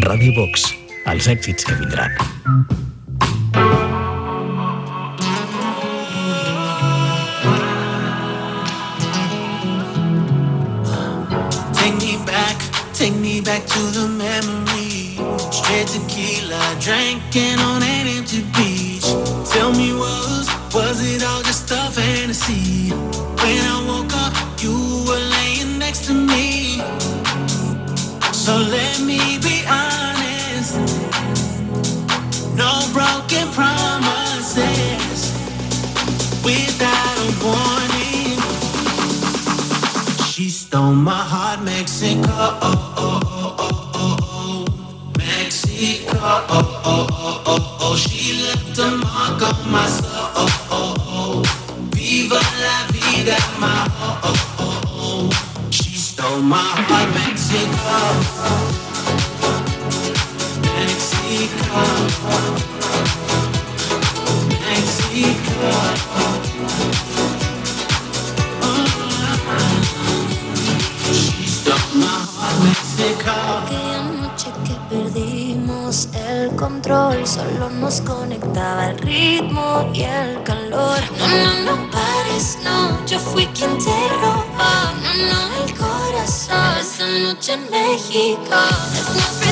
Radio Vox, els èxits que vindran. Take me back, take me back to the memory. Straight tequila, drinking on an empty beach. Tell me, was was it all just a fantasy? When I woke up, you were laying next to me. So let me Mexico, oh, oh, oh, oh, oh, oh. Mexico, oh, oh, oh, oh, oh. She left a mark on my soul, oh, oh, oh. Viva la vida, my, oh, oh, oh, oh. She stole my heart, Mexico, Mexico. solo nos conectaba el ritmo y el calor. No, no, no pares, no, yo fui quien te robó. No, no, el corazón esa noche en México.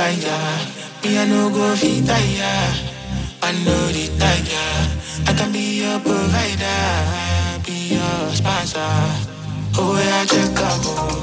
ganja. Me I no go fit tire. I know the tiger. I can be your provider, be your sponsor. Oh, yeah, check up.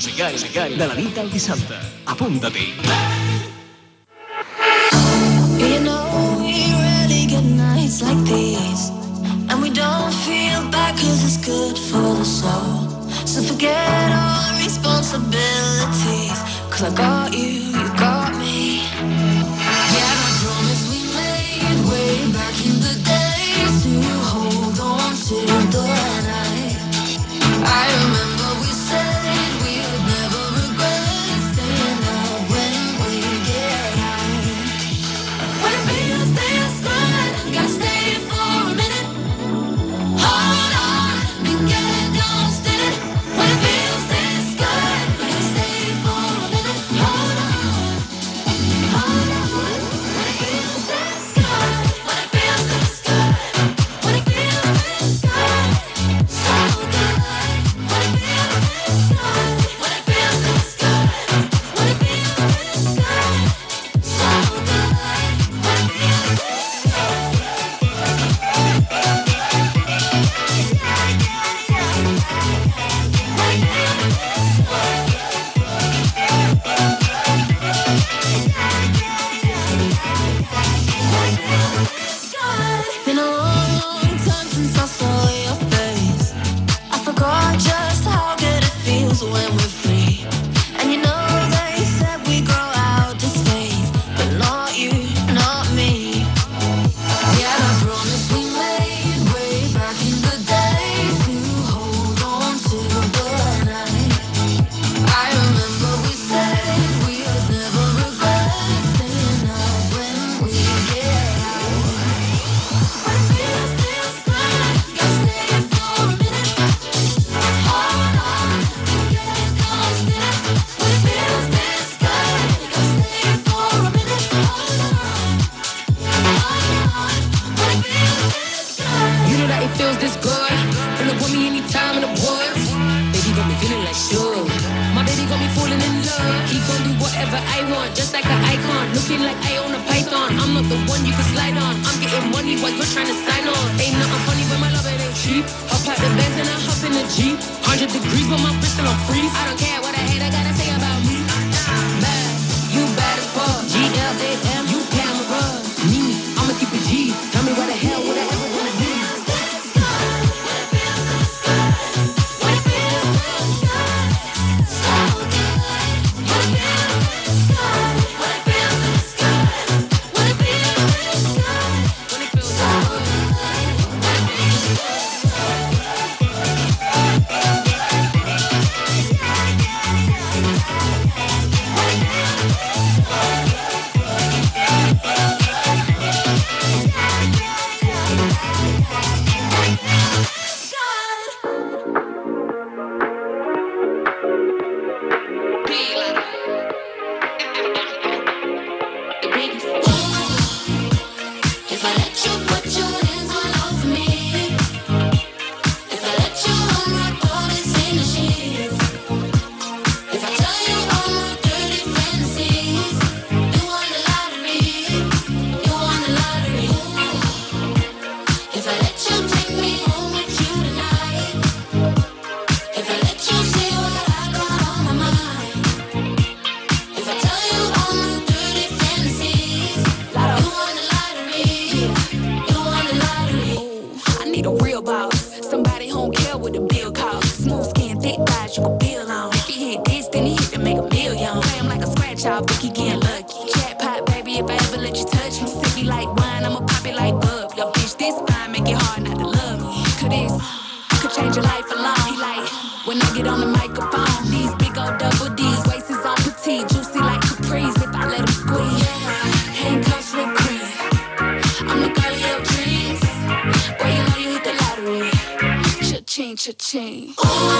musicals de la nit al dissabte. make it hard not to love me. Could this could change your life alone. Like when I get on the microphone, these big old double D's, waist is on petite, juicy like capris. If I let them squeeze, handcuffs with cream. I'm the girl of your dreams. Boy, you know you hit the lottery. Cha-ching, cha-ching. Ooh.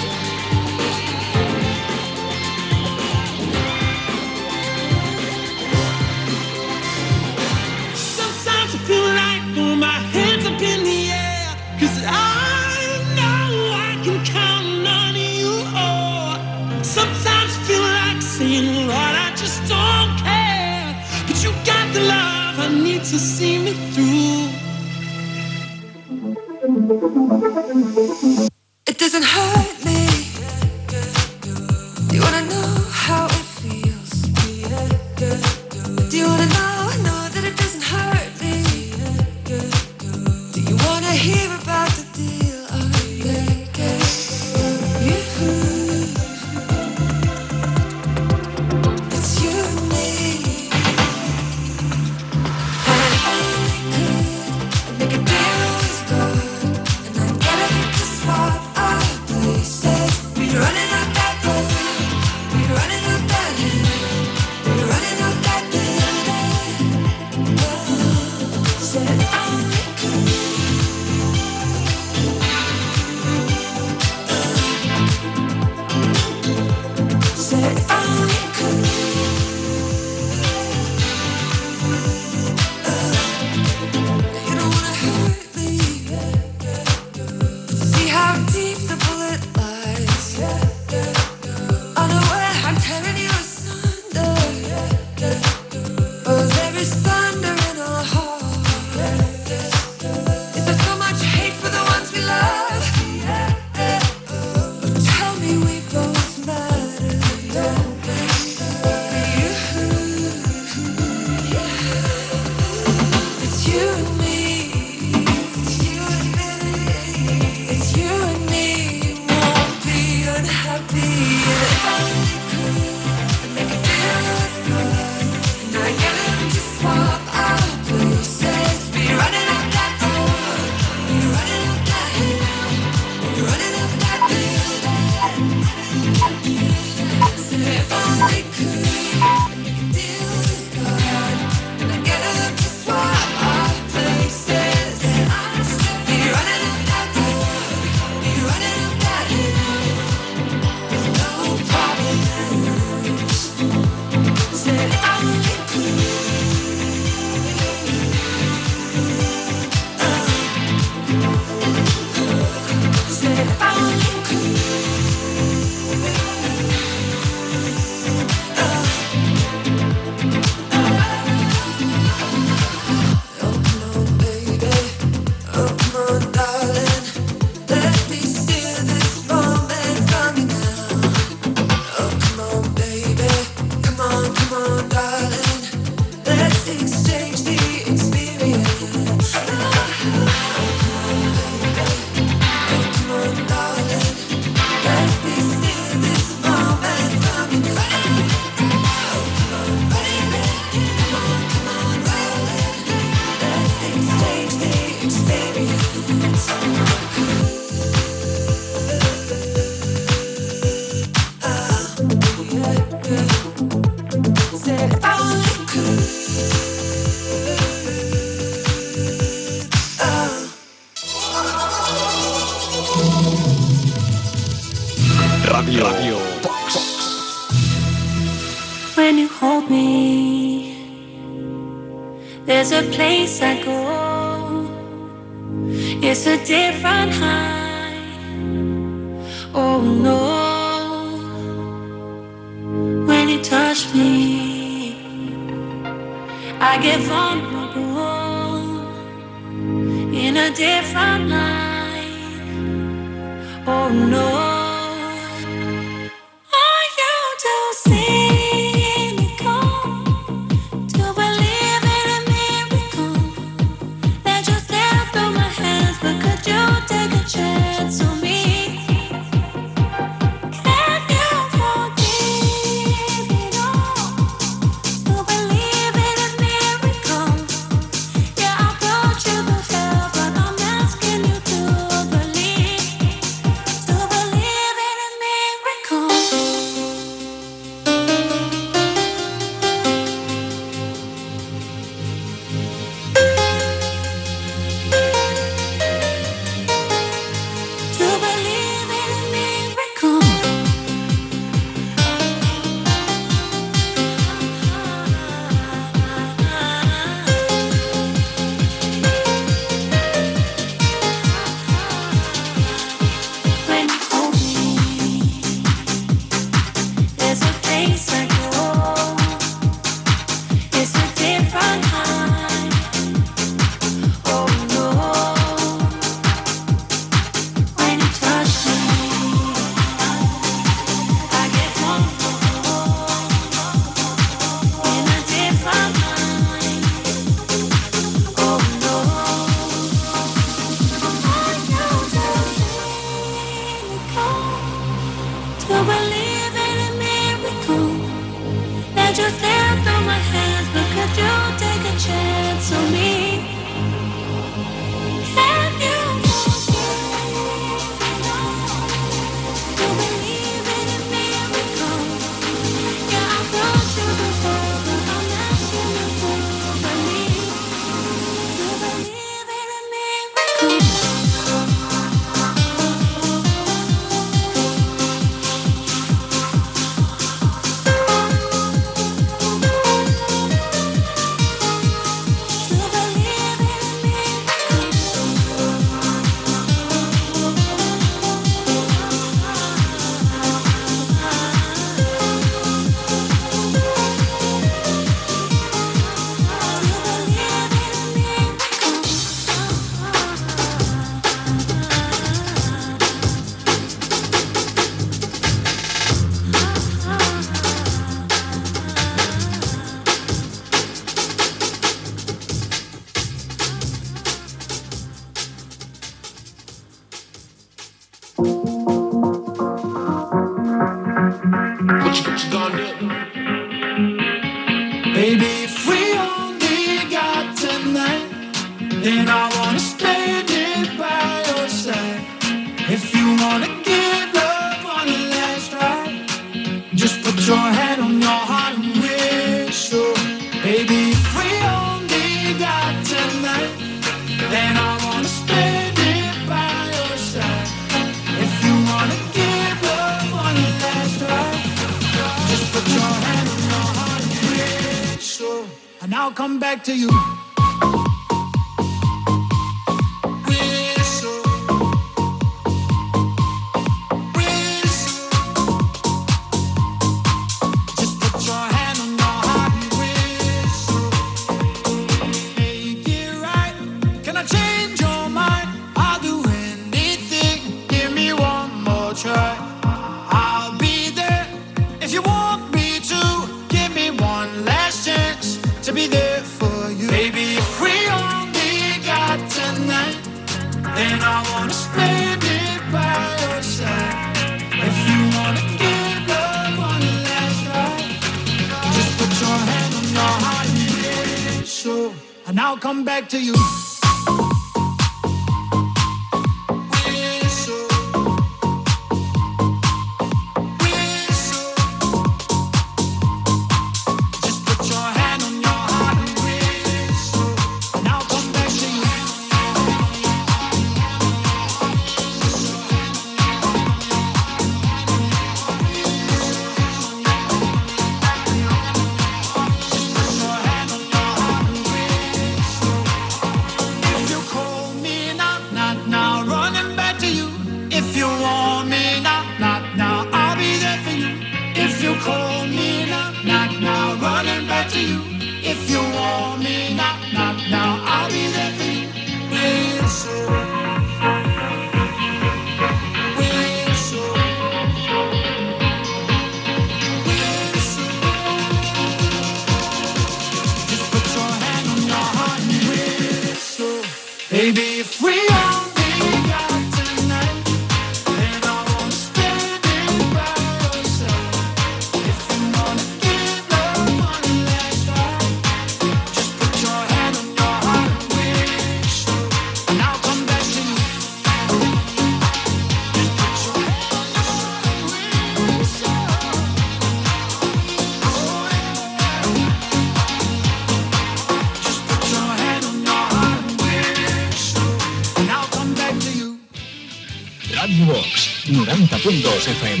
90.2 FM.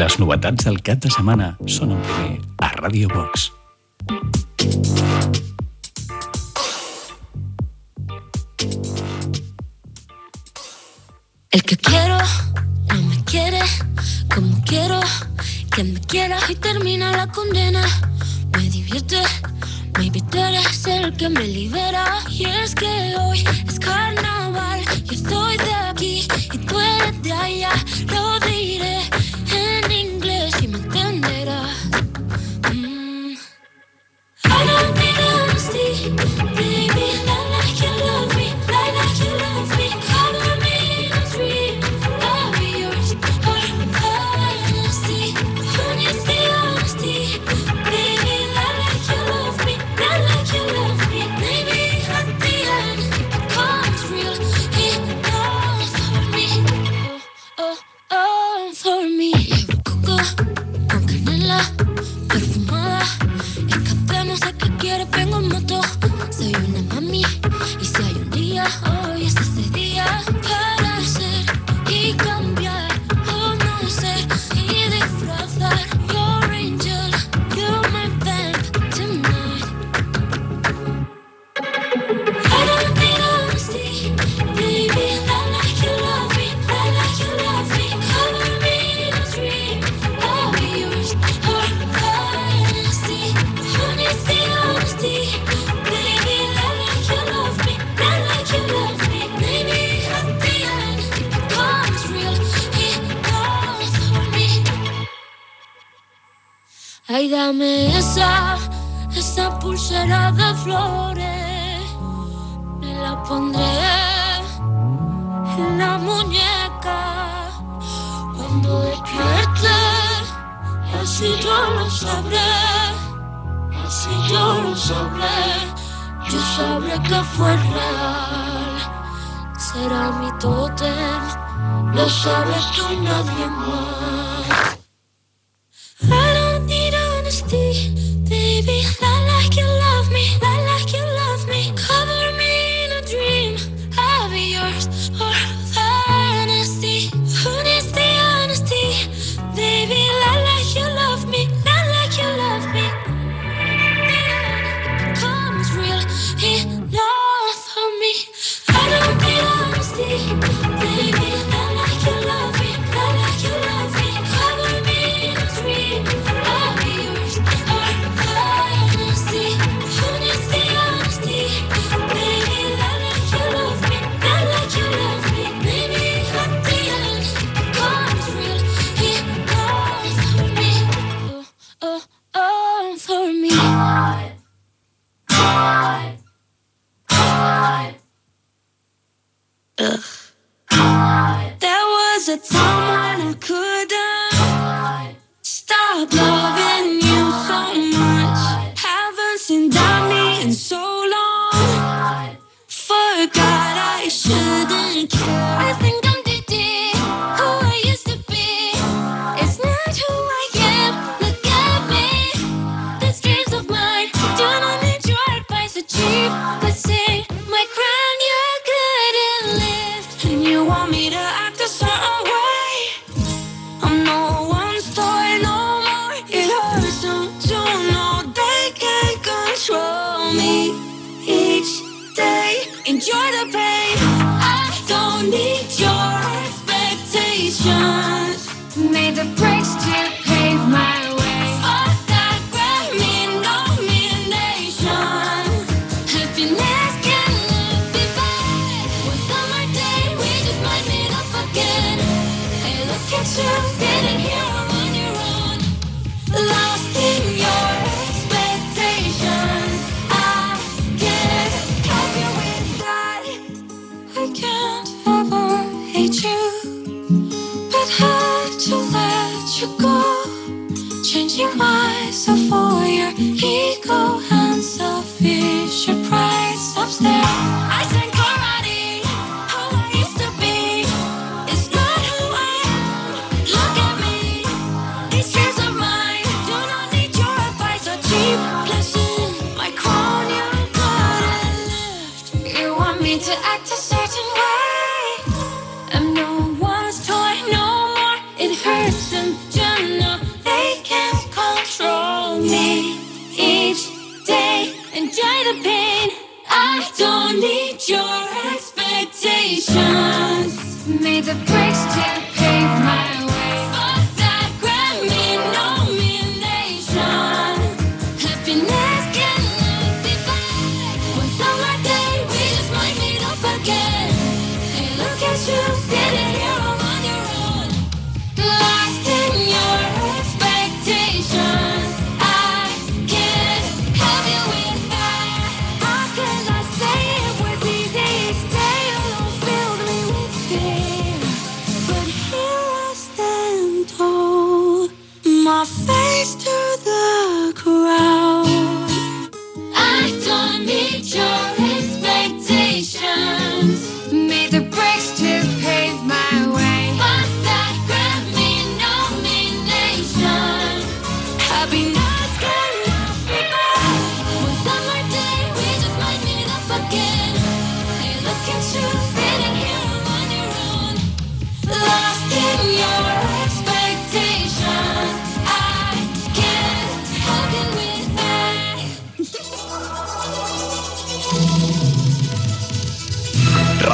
Les novetats del cap de setmana són en primer a Radio Box.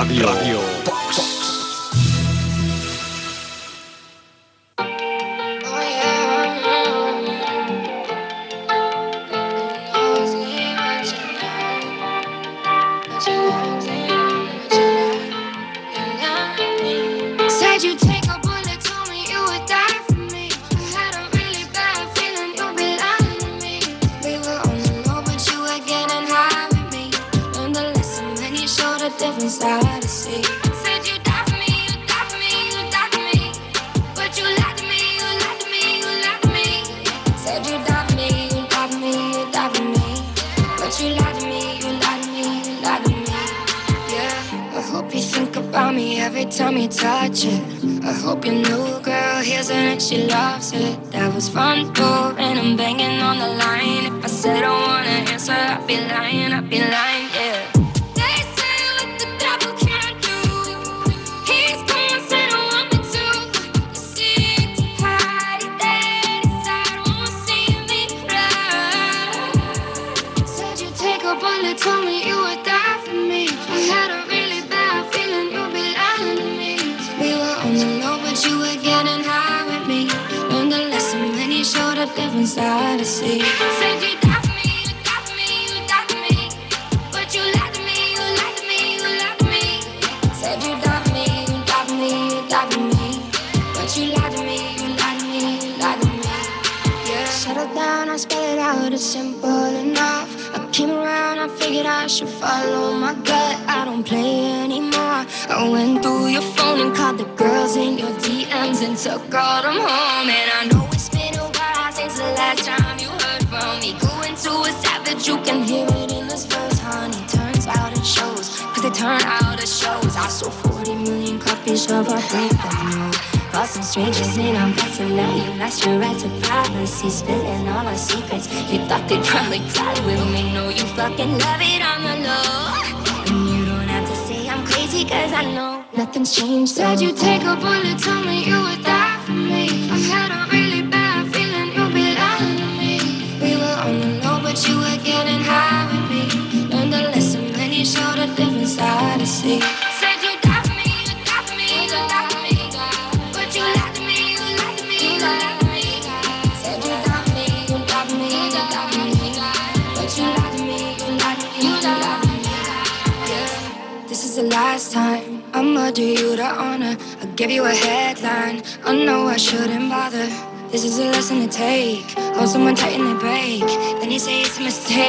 Radio. Radio. making love.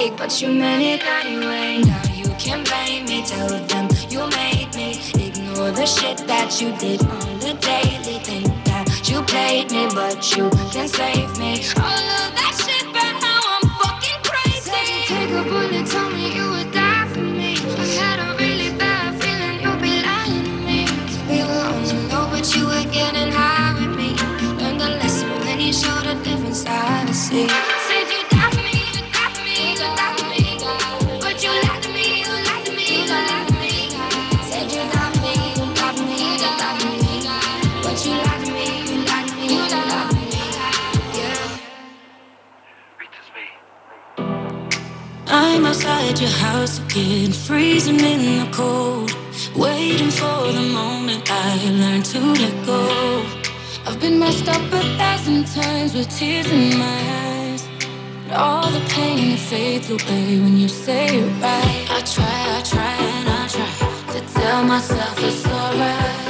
fake, but you meant it anyway. Now you can blame me, tell them you made me ignore the shit that you did on the daily. Think that you played me, but you can save me. your house again, freezing in the cold. Waiting for the moment I learn to let go. I've been messed up a thousand times with tears in my eyes. But all the pain it fades away when you say it right. I try, I try, and I try to tell myself it's alright.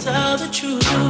tell the truth.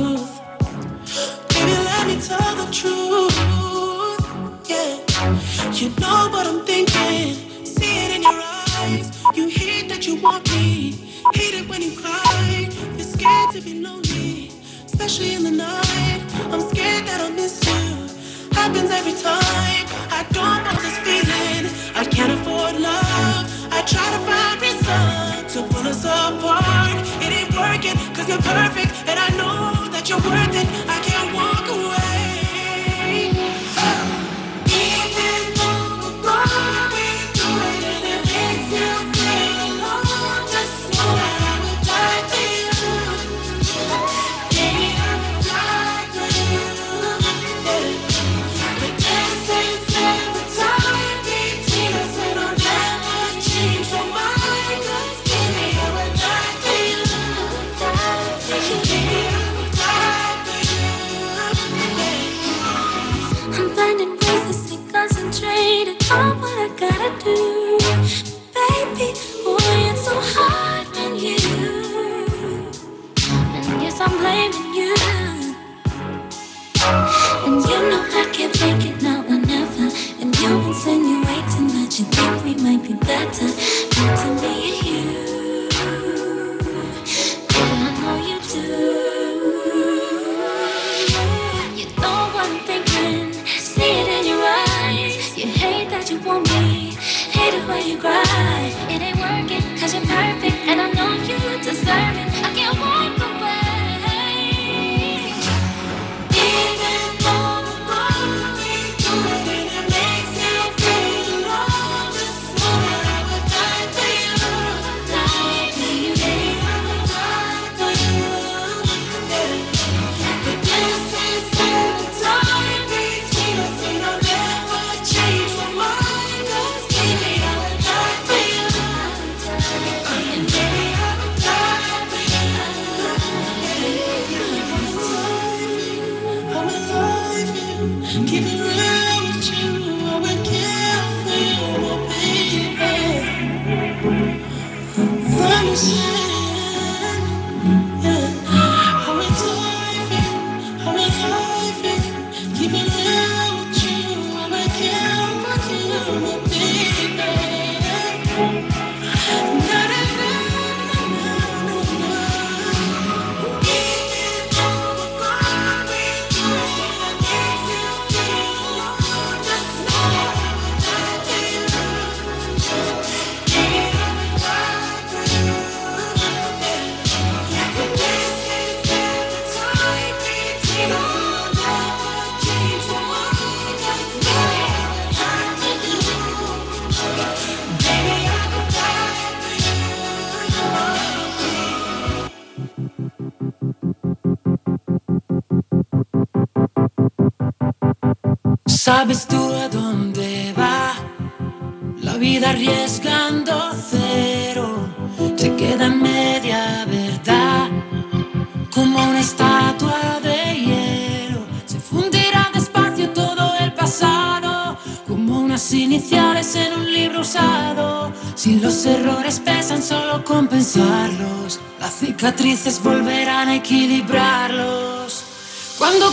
¿Sabes tú a dónde va? La vida arriesgando cero, se queda en media verdad, como una estatua de hielo, se fundirá despacio todo el pasado, como unas iniciales en un libro usado, si los errores pesan solo compensarlos, las cicatrices volverán a equilibrarlos. Cuando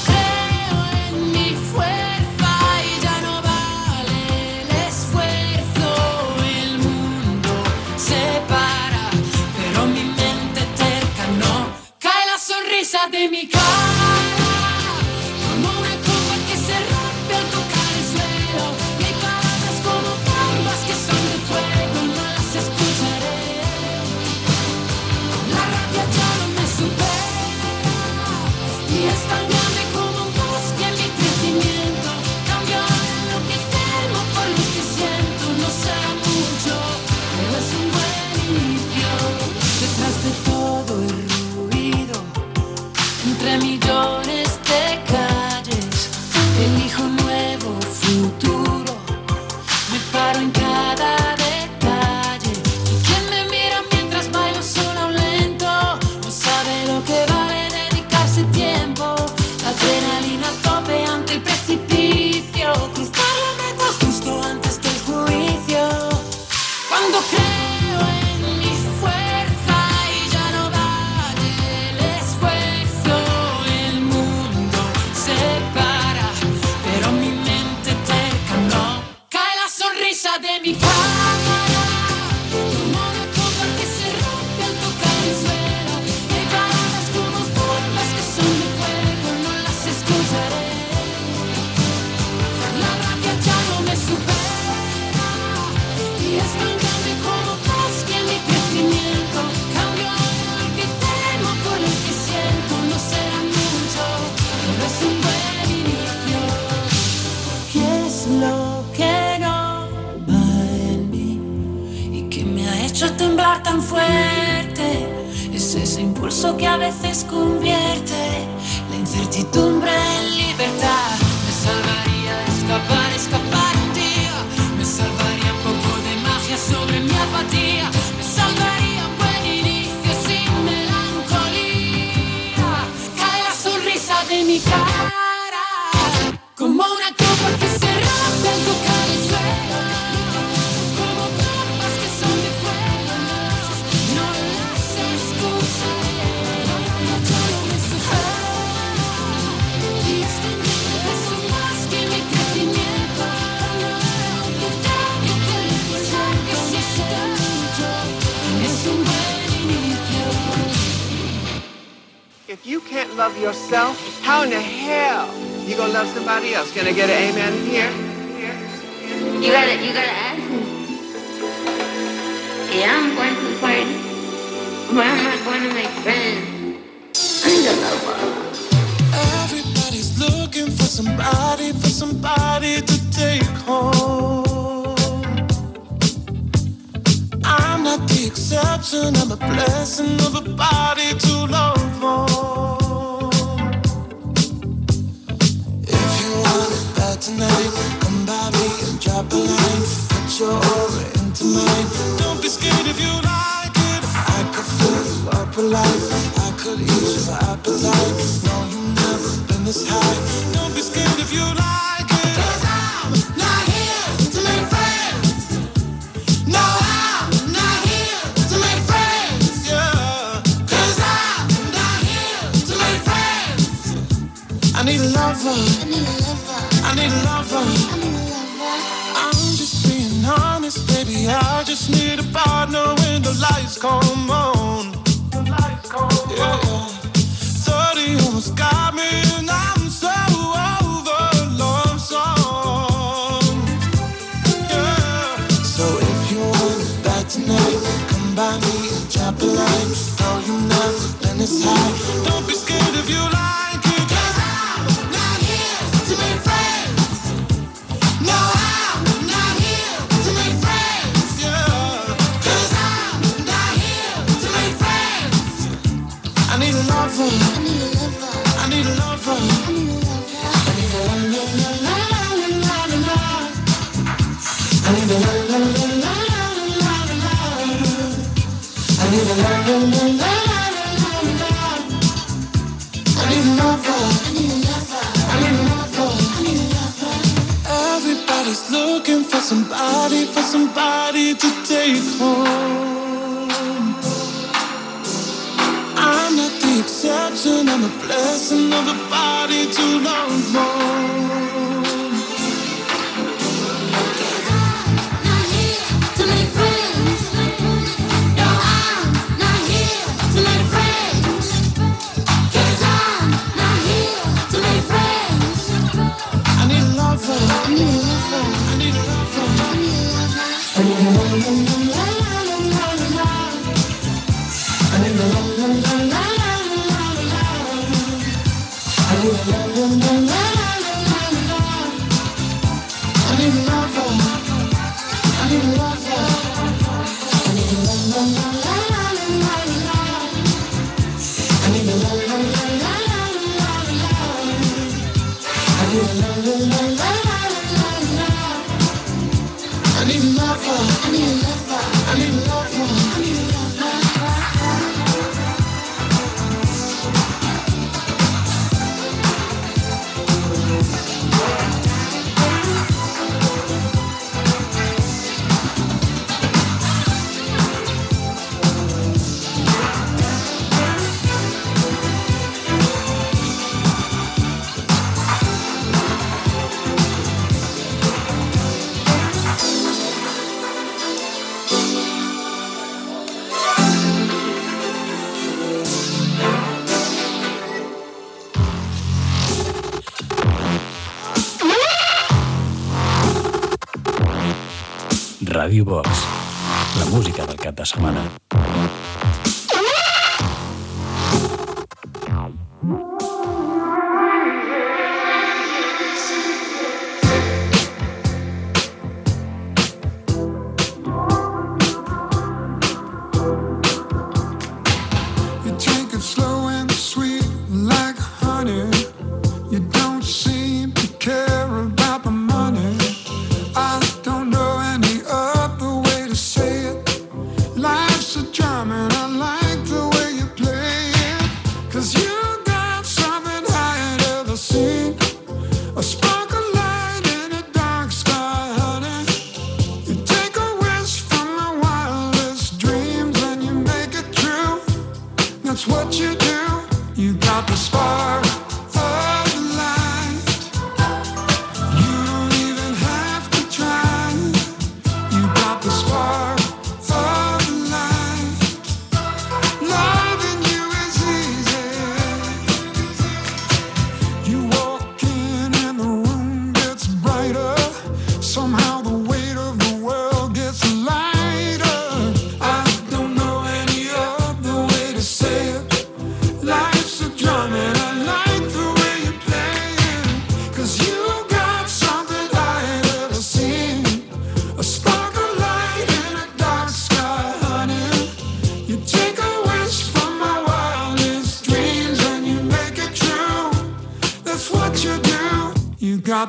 cada setmana.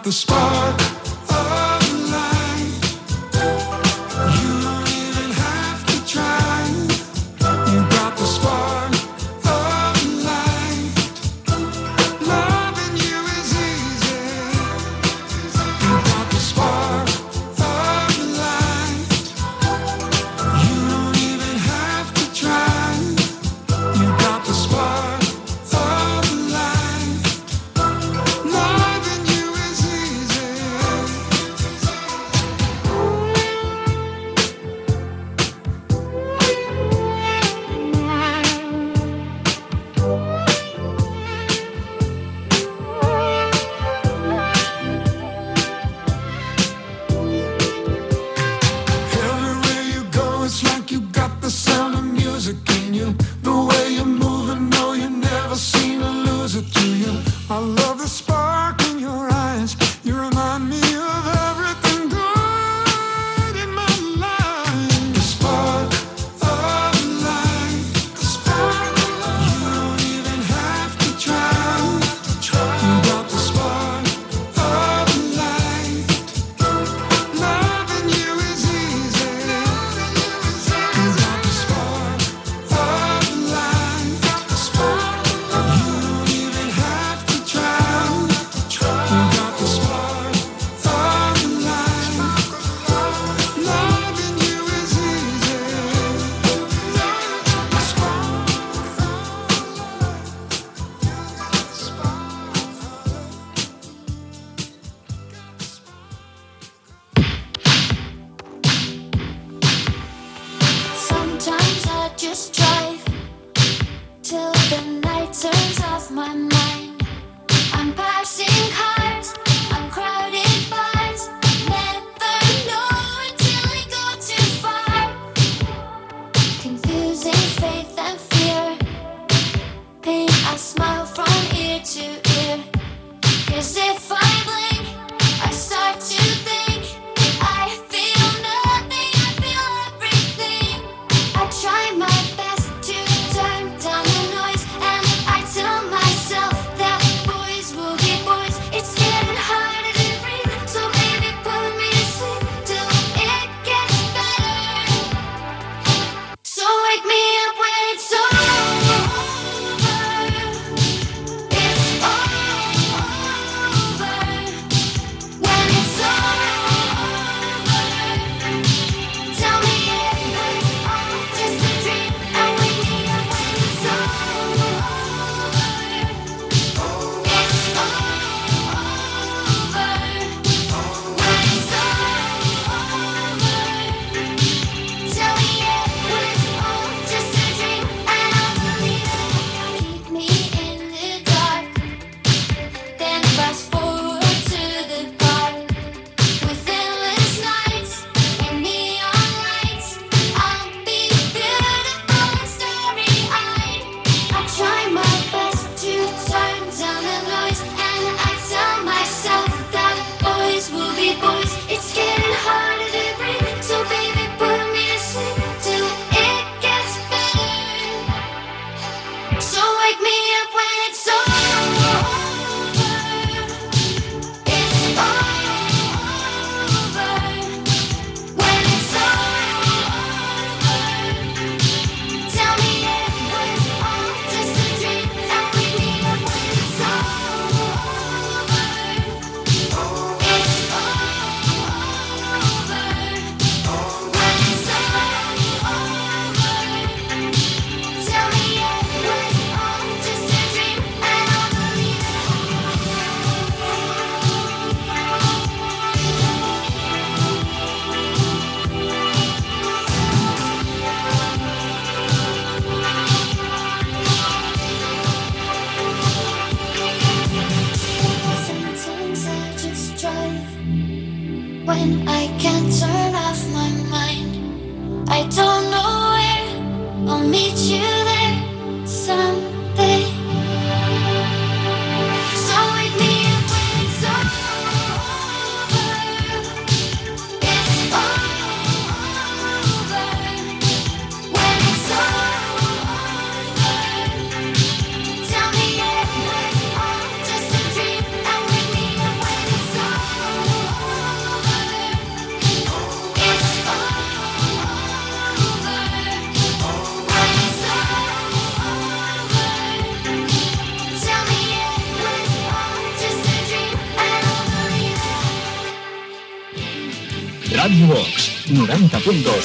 the spot.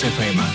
90.2 FM.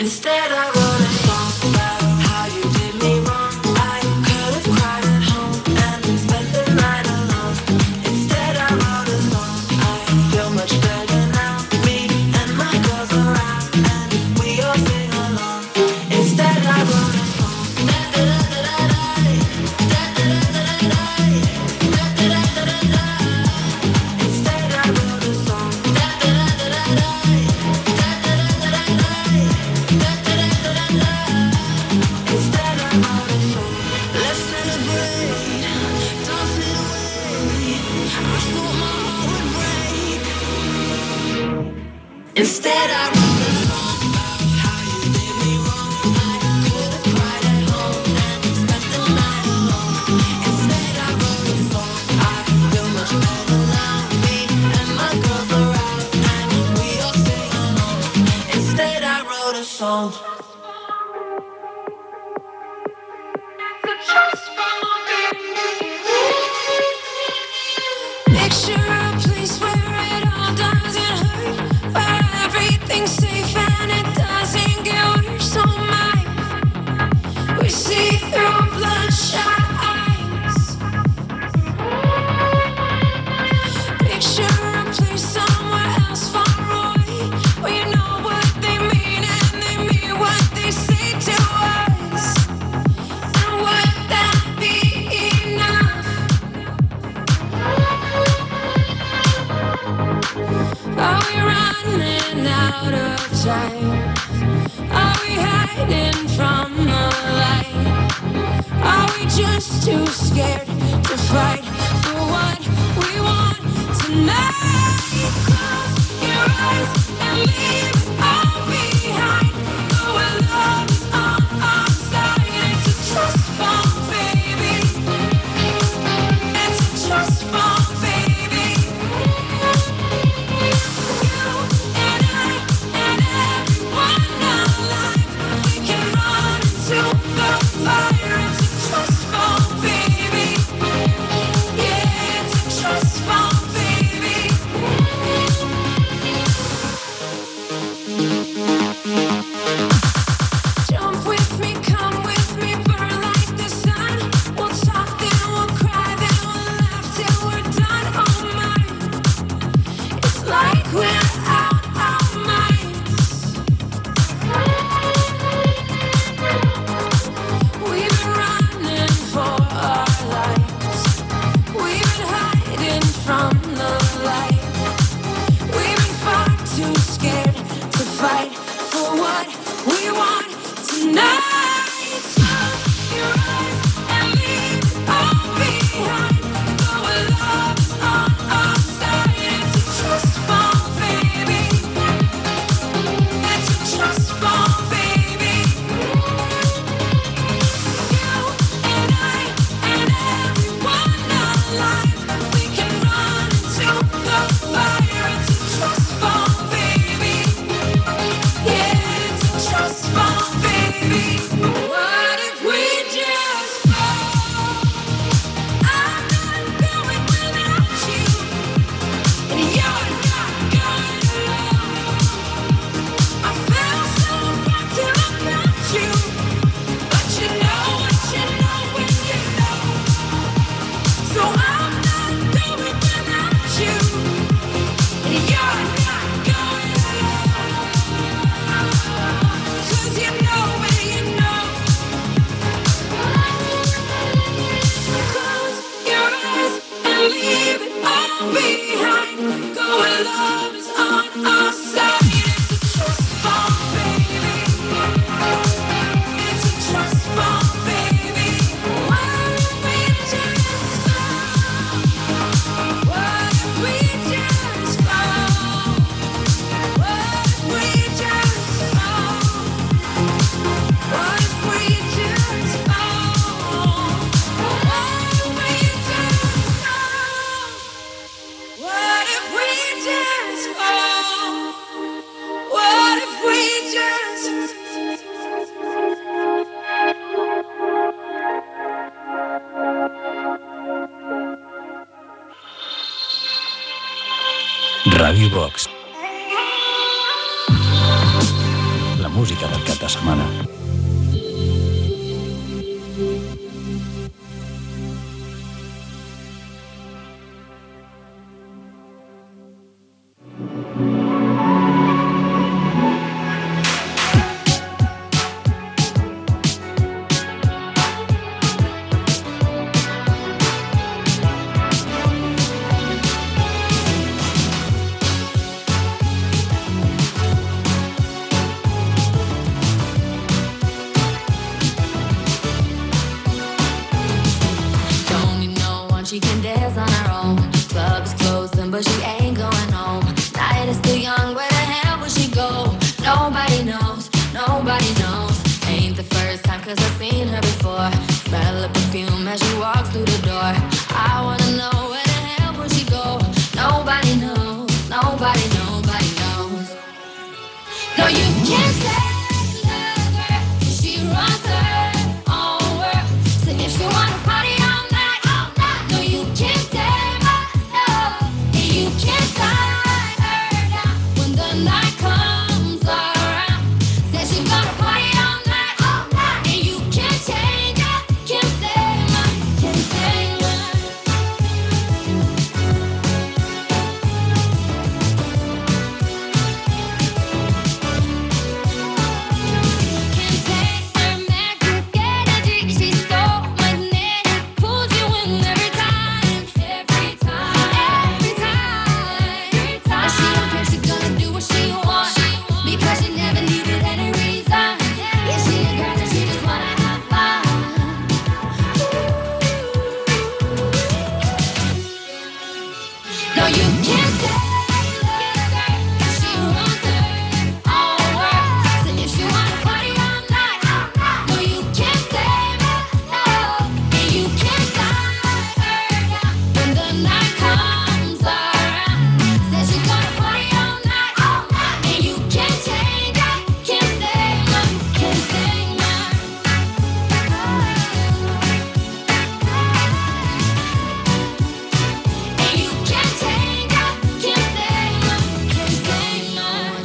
Instead, I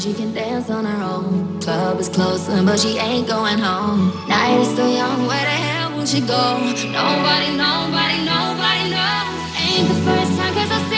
she can dance on her own. Club is closing, but she ain't going home. Night is still young, where the hell will she go? Nobody, nobody, nobody knows. Ain't the first time, cause I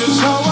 Just how I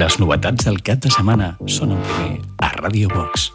Les novetats del cap de setmana són en primer a Radio Box.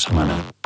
Setmana.